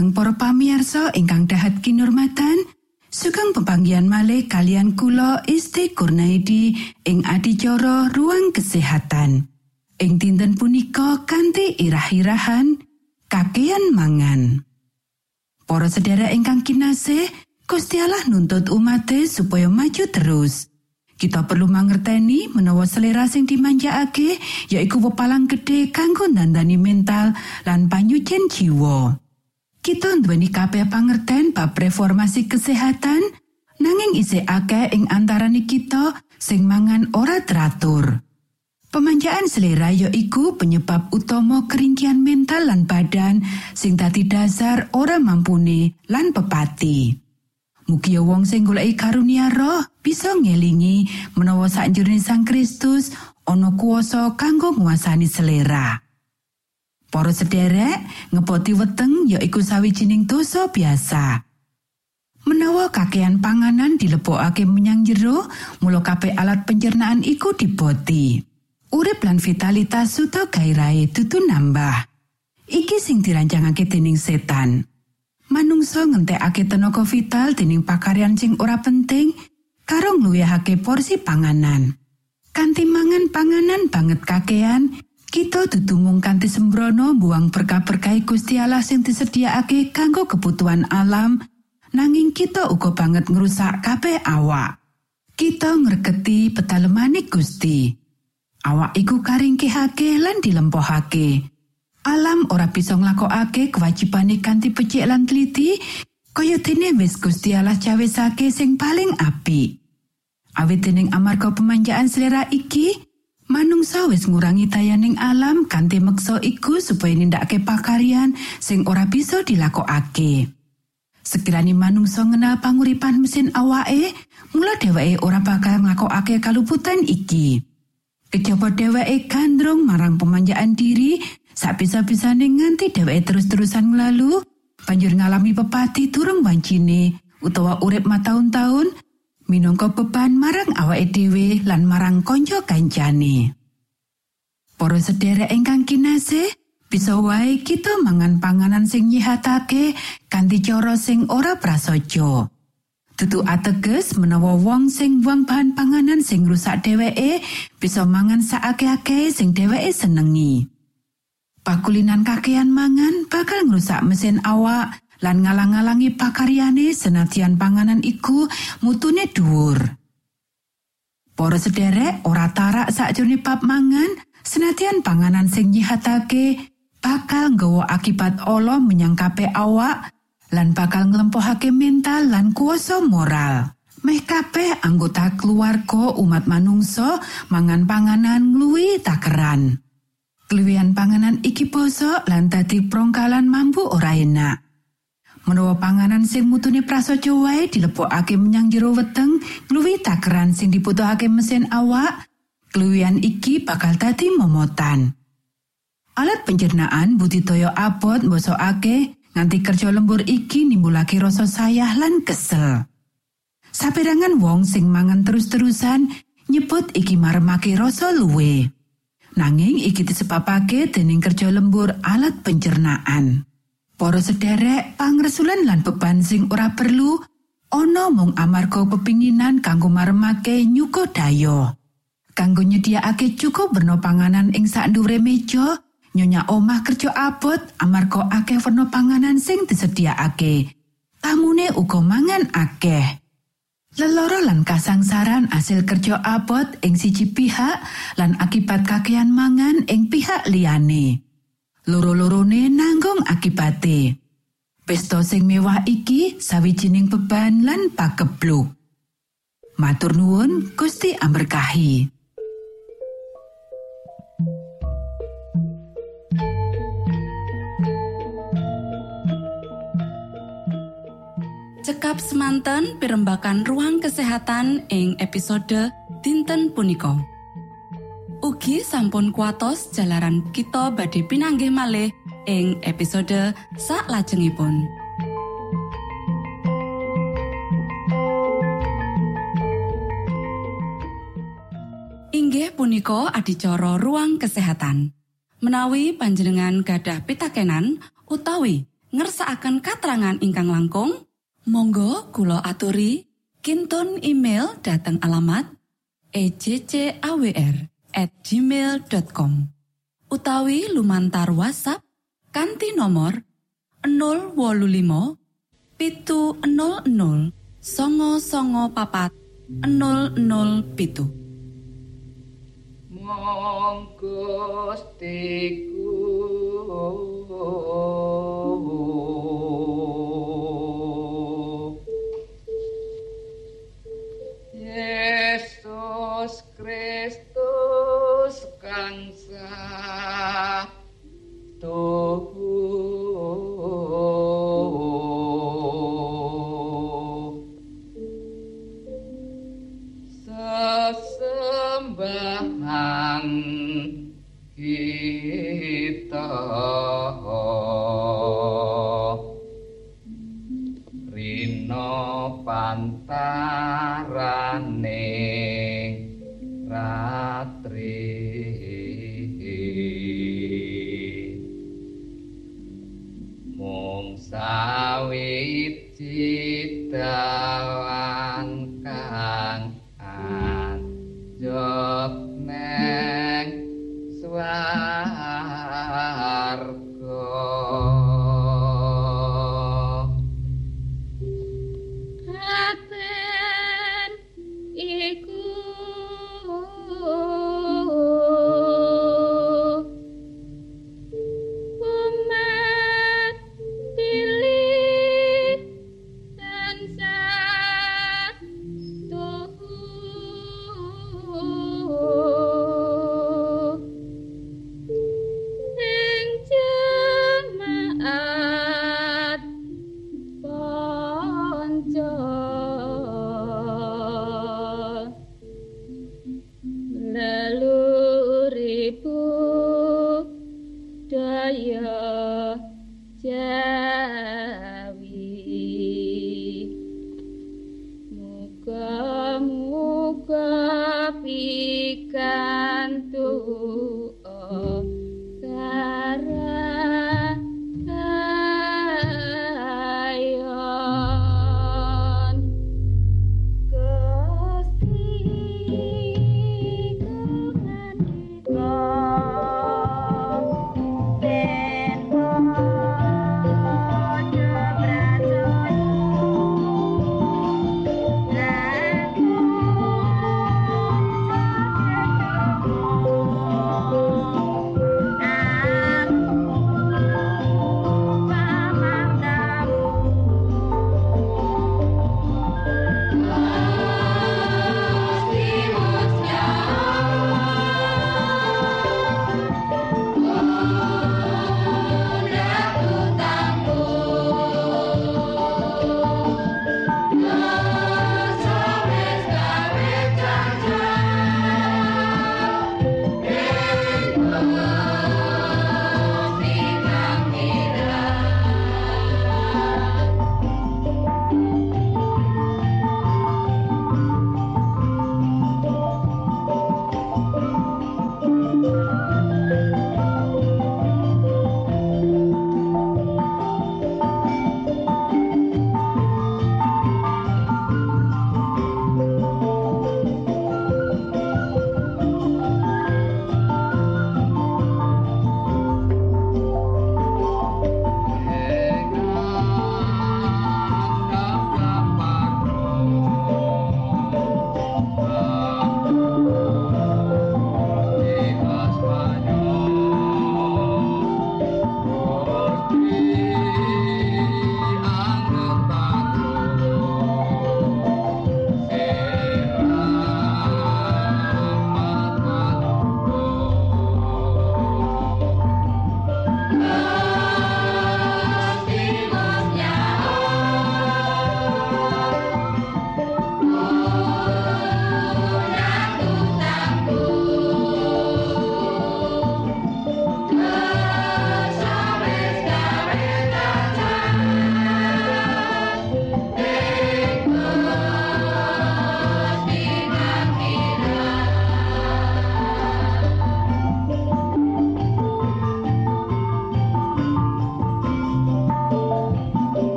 dumateng para pamiarsa ingkang dahat kinurmatan sugeng pepanggian malih kalian kula Isti Kurnaidi ing adicara ruang kesehatan ing dinten punika kanthi irah-irahan kakean mangan. Para sedherek ingkang kinasih, Gusti Allah nuntut umate supaya maju terus. Kita perlu mangerteni menawa selera sing dimanjakake yaiku wepalang gedhe kanggo nandani mental lan panyucen jiwa. Kita nduweni kabeh pangerten bab reformasi kesehatan, nanging isih akeh ing antaraning kita sing mangan ora teratur. Pemanjaan selera ya iku penyebab utama keringkian mental lan badan sing dadi dasar ora mampuni lan pepati. Mugi wong sing goleki karunia roh bisa ngelingi menawa sakjroning Sang Kristus ana kuasa kanggo nguasani selera. Para sederek, ngepoti weteng ya iku sawijining dosa biasa. Menawa kakean panganan dilebokake menyang jero, mula kabeh alat pencernaan iku diboti. Urip lan vitalitas suta gairahe dudu nambah. Iki sing dirancangake dening setan. Manungsa ngentekake tenaga vital dening pakaryan sing ora penting karo ngluwihake porsi panganan. Kanti mangan panganan banget kakean, kita dudu kanthi sembrono buang berkah-berkah Gusti Allah sing disediakake kanggo kebutuhan alam, nanging kita uga banget ngrusak kabeh awak. Kita ngreketi petalemane Gusti. Awak iku karingkihake lan dilempohake. Alam ora bisa nglakokake kewajibane kanthi becik lan teliti, kaya dene wis Gusti Allah cawesake sing paling apik. Awit dening amarga pemanjaan selera iki, manungsa wis ngurangi tayaning alam kanthi meksa iku supaya nindakake pakaryan sing ora bisa dilakokake. Sekiranya manungsa ngenal panguripan mesin awake, mula dheweke ora bakal nglakokake kaluputan iki. Kejaba dheweke gandrung marang pemanjaan diri, sak bisa-bisane nganti dheweke terus-terusan nglalu, banjur ngalami pepati turung wancine utawa urip mataun-taun minangka beban marang awake dhewe lan marang kanca kancane. Para sedherek ingkang kinasih, bisa wae kita mangan panganan sing nyihatake kanthi cara sing ora prasaja. Dudu ateges menawa wong sing buang bahan panganan sing rusak dheweke bisa mangan sakake-ake sing dheweke senengi. Pakulinan kakean mangan bakal ngrusak mesin awak lan ngalang-alangi pakaryane senatian panganan iku mutune dhuwur. Para sederek ora tarak sakjroning bab mangan, senatian panganan sing nyihatake bakal nggawa akibat ala menyang awak lan bakal nglempohake mental lan kuasa moral. Meh kabeh anggota keluarga umat manungsa mangan panganan ngluwi takeran. Keluwihan panganan iki basa lan dadi prongkalan mampu ora enak. Menawa panganan sing mutune prasaja wae dilebokake menyang jero weteng, ngluwi takeran sing dibutuhake mesin awak, keluwihan iki bakal dadi momotan. Alat pencernaan budidaya abot mbosokake nganti kerja lembur iki nimbulake rasa sayah lan kesel. Saperangan wong sing mangan terus-terusan nyebut iki maremake rasa luwe. Nanging iki disebabake dening kerja lembur alat pencernaan. Para sederek, pangresulan lan beban sing ora perlu ana mung amarga pepinginan kanggo maremake nyuga daya. Kanggo nyediakake cukup berno panganan ing sak meja, Nyonya omah kerja abot amarga akeh werna panganan sing disediakake. Tamune uga mangan akeh. Leloro lan kasangsaran asil kerja abot ing siji pihak lan akibat kakean mangan ing pihak liyane. Loro-lorone nanggung akibate. Pesta sing mewah iki sawijining beban lan pakebluk. Matur nuwun Gusti amberkahi cekap semanten pimbakan ruang kesehatan ing episode dinten punika Ugi sampun kuatos jalaran kita badhe pinanggih malih ing episode sak lajengipun. Inggih punika adicara ruang kesehatan. Menawi panjenengan gadah pitakenan utawi ngersaakan katerangan ingkang langkung, Monggo Kulo aturi Kinton email dateng alamat ejcawr@ gmail.com utawi lumantar WhatsApp kanti nomor 025 pitu 00 songo songo papat 00 pitu. Stiku Yesus Kristus kangsa tuhu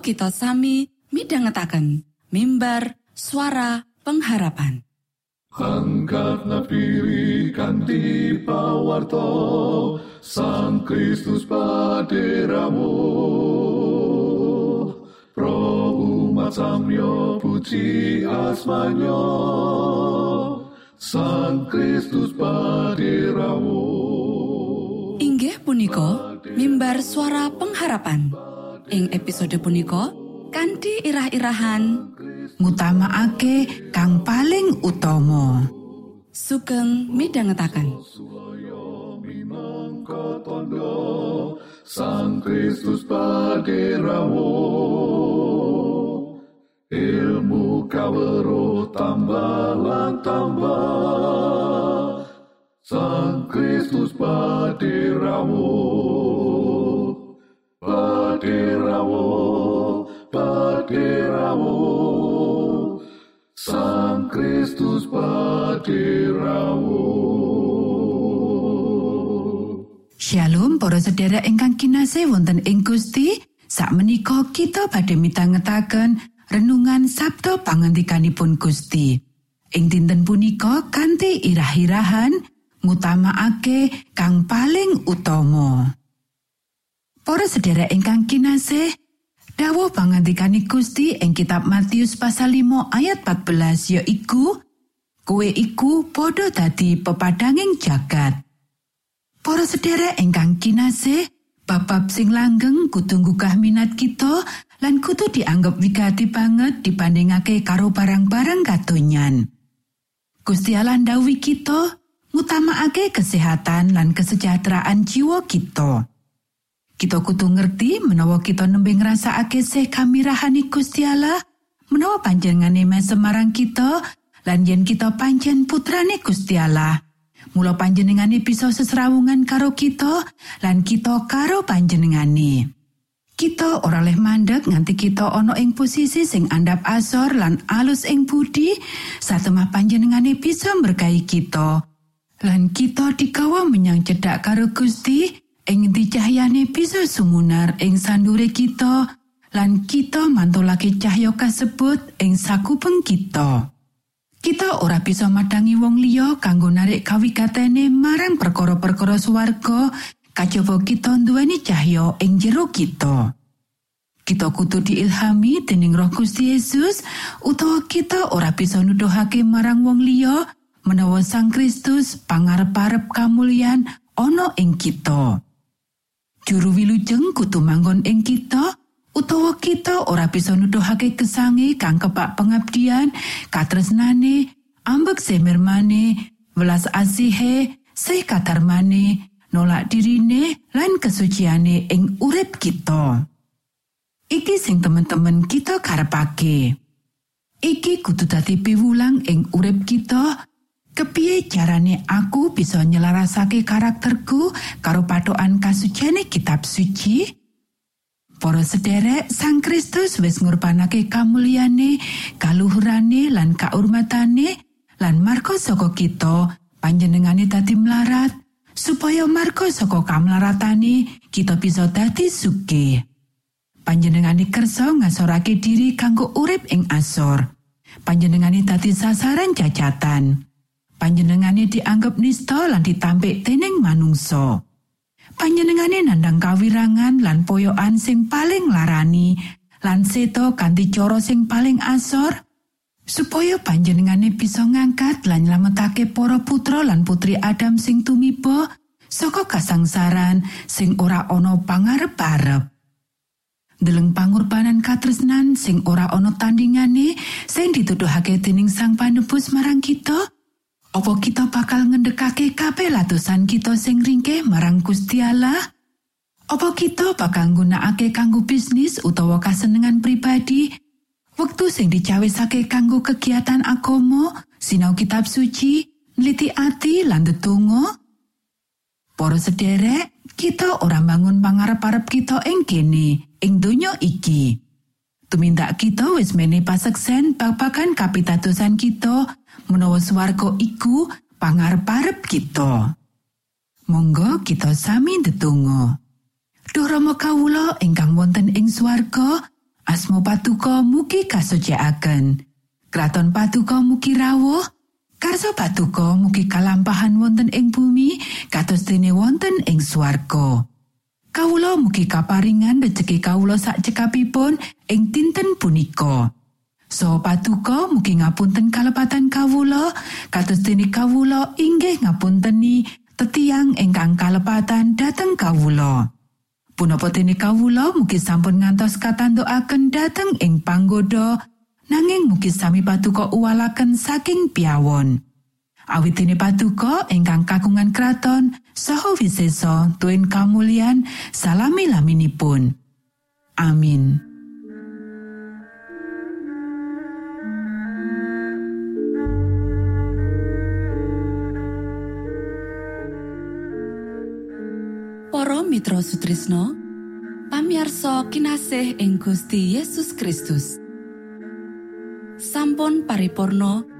kita sami midhangetaken mimbar suara pengharapan. Angkat nafiri kanti pawarto Sang Kristus paderamu. Pro umat samyo puji asmanyo Sang Kristus paderamu. Inggih punika mimbar suara pengharapan ing episode punika kanthi irah-irahan ngutamaake kang paling utama. Sugeng midhangetaken. Minangka tondo Sang Kristus paderamu ilmu kawero tambah tambah. Sang Kristus paderamu paderamu paderamu Sang Kristus paderamu Shalom para sedherek ingkang kinasih wonten ing Gusti. Sakmenika kita badhe mitangetaken renungan Sabto pangantikanipun Gusti. Ing dinten punika kanthi irah-irahan ngutamaake kang paling utama Para sedherek ingkang kinasih dawuh pangantikane Gusti ing kitab Matius pasal 5 ayat 14 yaiku kowe iku padha dadi pepadanging jagat Para sedherek ingkang kinasih, bab sing langgeng kudu nggugah minat kita lan kudu dianggep wigati banget dibandingake karo barang-barang katonyan. Gusti Allah ndhawuhi kita ngutamaake kesehatan lan kesejahteraan jiwa kita. Kita kudu ngerti menawa kita nembe ngrasakake sih kamirahani Gusti Allah, menawa panjenengane semarang kita lan yen kita pancen putrane Gusti Allah. Mula panjenengane bisa sesrawungan karo kita lan kita karo panjenengane. Kita ora leh mandek nganti kita ana ing posisi sing andap asor lan alus ing budi satemah panjenengane bisa berkahi kita. Lan kita digawa menyang cedhak karo Gusti ing endi cahyane bisa sumunar ing sandure kita lan kita mantulake cahya kasebut ing sakupeng kita. Kita ora bisa madangi wong liya kanggo narik kawigatene marang perkara-perkara swarga kajaba kita nduweni cahya ing jero kita. Kita kudu diilhami dening Roh Gusti Yesus utawa kita ora bisa nuduhake marang wong liya menawa Sang Kristus pangarep-arep kamulyan ana ing kita. Juru wilujeng kudu manggon ing kita utawa kita ora bisa nuduhake kesange kang kebak pengabdian, katresnane, ambek semirmane, welas asihe, se katarmane, nolak dirine lan kesuciane ing urip kita. Iki sing temen-temen kita karepake. Iki kudu dadi piwulang ing urip kita. Kepiye carane aku bisa nyelarasake karakterku karo patokan kasuciane kitab suci? Para sederek Sang Kristus wis ngurbanake kamulyane, kaluhurane lan kaurmatane lan marga saka kita panjenengane dadi melarat supaya marga saka kamlaratane kita bisa dadi sugih. Panjenengane kersa ngasorake diri kanggo urip ing asor. Panjenengane dadi sasaran cacatan. Panjenengane dianggep nista lan ditampik dening manungsa. panjenengane nandang kawirangan lan poyokan sing paling larani lan seto kanthi cara sing paling asor supaya panjenengane bisa ngangkat lan nyelametake para putra lan putri Adam sing tumiba saka kasangsaran sing ora ana pangarep-arep Deleng pangorbanan katresnan sing ora ana tandingane sing dituduhake dening Sang Panebus marang kita, Apa kita bakal ngendekake kabeh latusan kita sing ringkeh marang Gusti Allah? Apa kita bakal nggunakake kanggo bisnis utawa kasenengan pribadi? Wektu sing dicawisake kanggo kegiatan agama, sinau kitab suci, nliti ati lan ndedonga? Para sederek, kita ora bangun pangarep-arep kita ing kene, ing donya iki. Tumindak kita wis mene paseksen babagan kapitadosan kita menawa swarga iku pangarep-arep kita. Monggo kita sami ndedonga. Duh Rama kawula ingkang wonten ing swarga, asma patuko mugi kasucikaken. Kraton patuko mugi rawuh, karso patuko mugi kalampahan wonten ing bumi kados dene wonten ing swarga. Kawula mugi kaparingan rejeki kawula sak cekapipun ing dinten punika. So patuko mugi ngapunten kalepatan kawula kados dene kawula inggih ngapunteni tetiang ingkang kalepatan dhateng kawula. Punapa dene kawula mugi sampun ngantos katantukaken dhateng ing panggoda nanging mugi sami patuko uwalaken saking piawon. Awit dene patuko ingkang kagungan kraton saha wisesa tuen kamulyan salami laminipun. Amin. Para Mitra Sutrisno pamiarsa kinasih ing Gusti Yesus Kristus sampun paripurno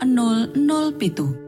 007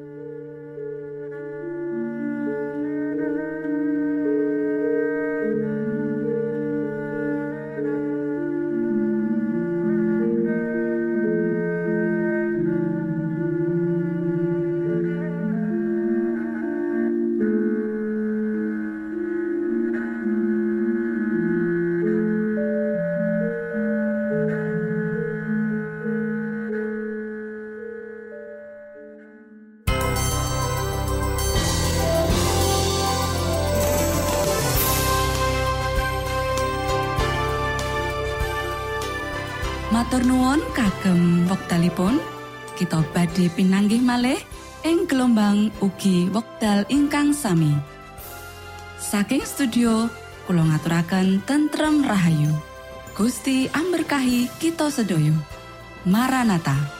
kagem wektalipun kita badhe pinanggih malih ing gelombang ugi wekdal ingkang sami. Saking studio kula ngaturaken tentrem rahayu. Gusti amberkahi kita sedaya. Maranata.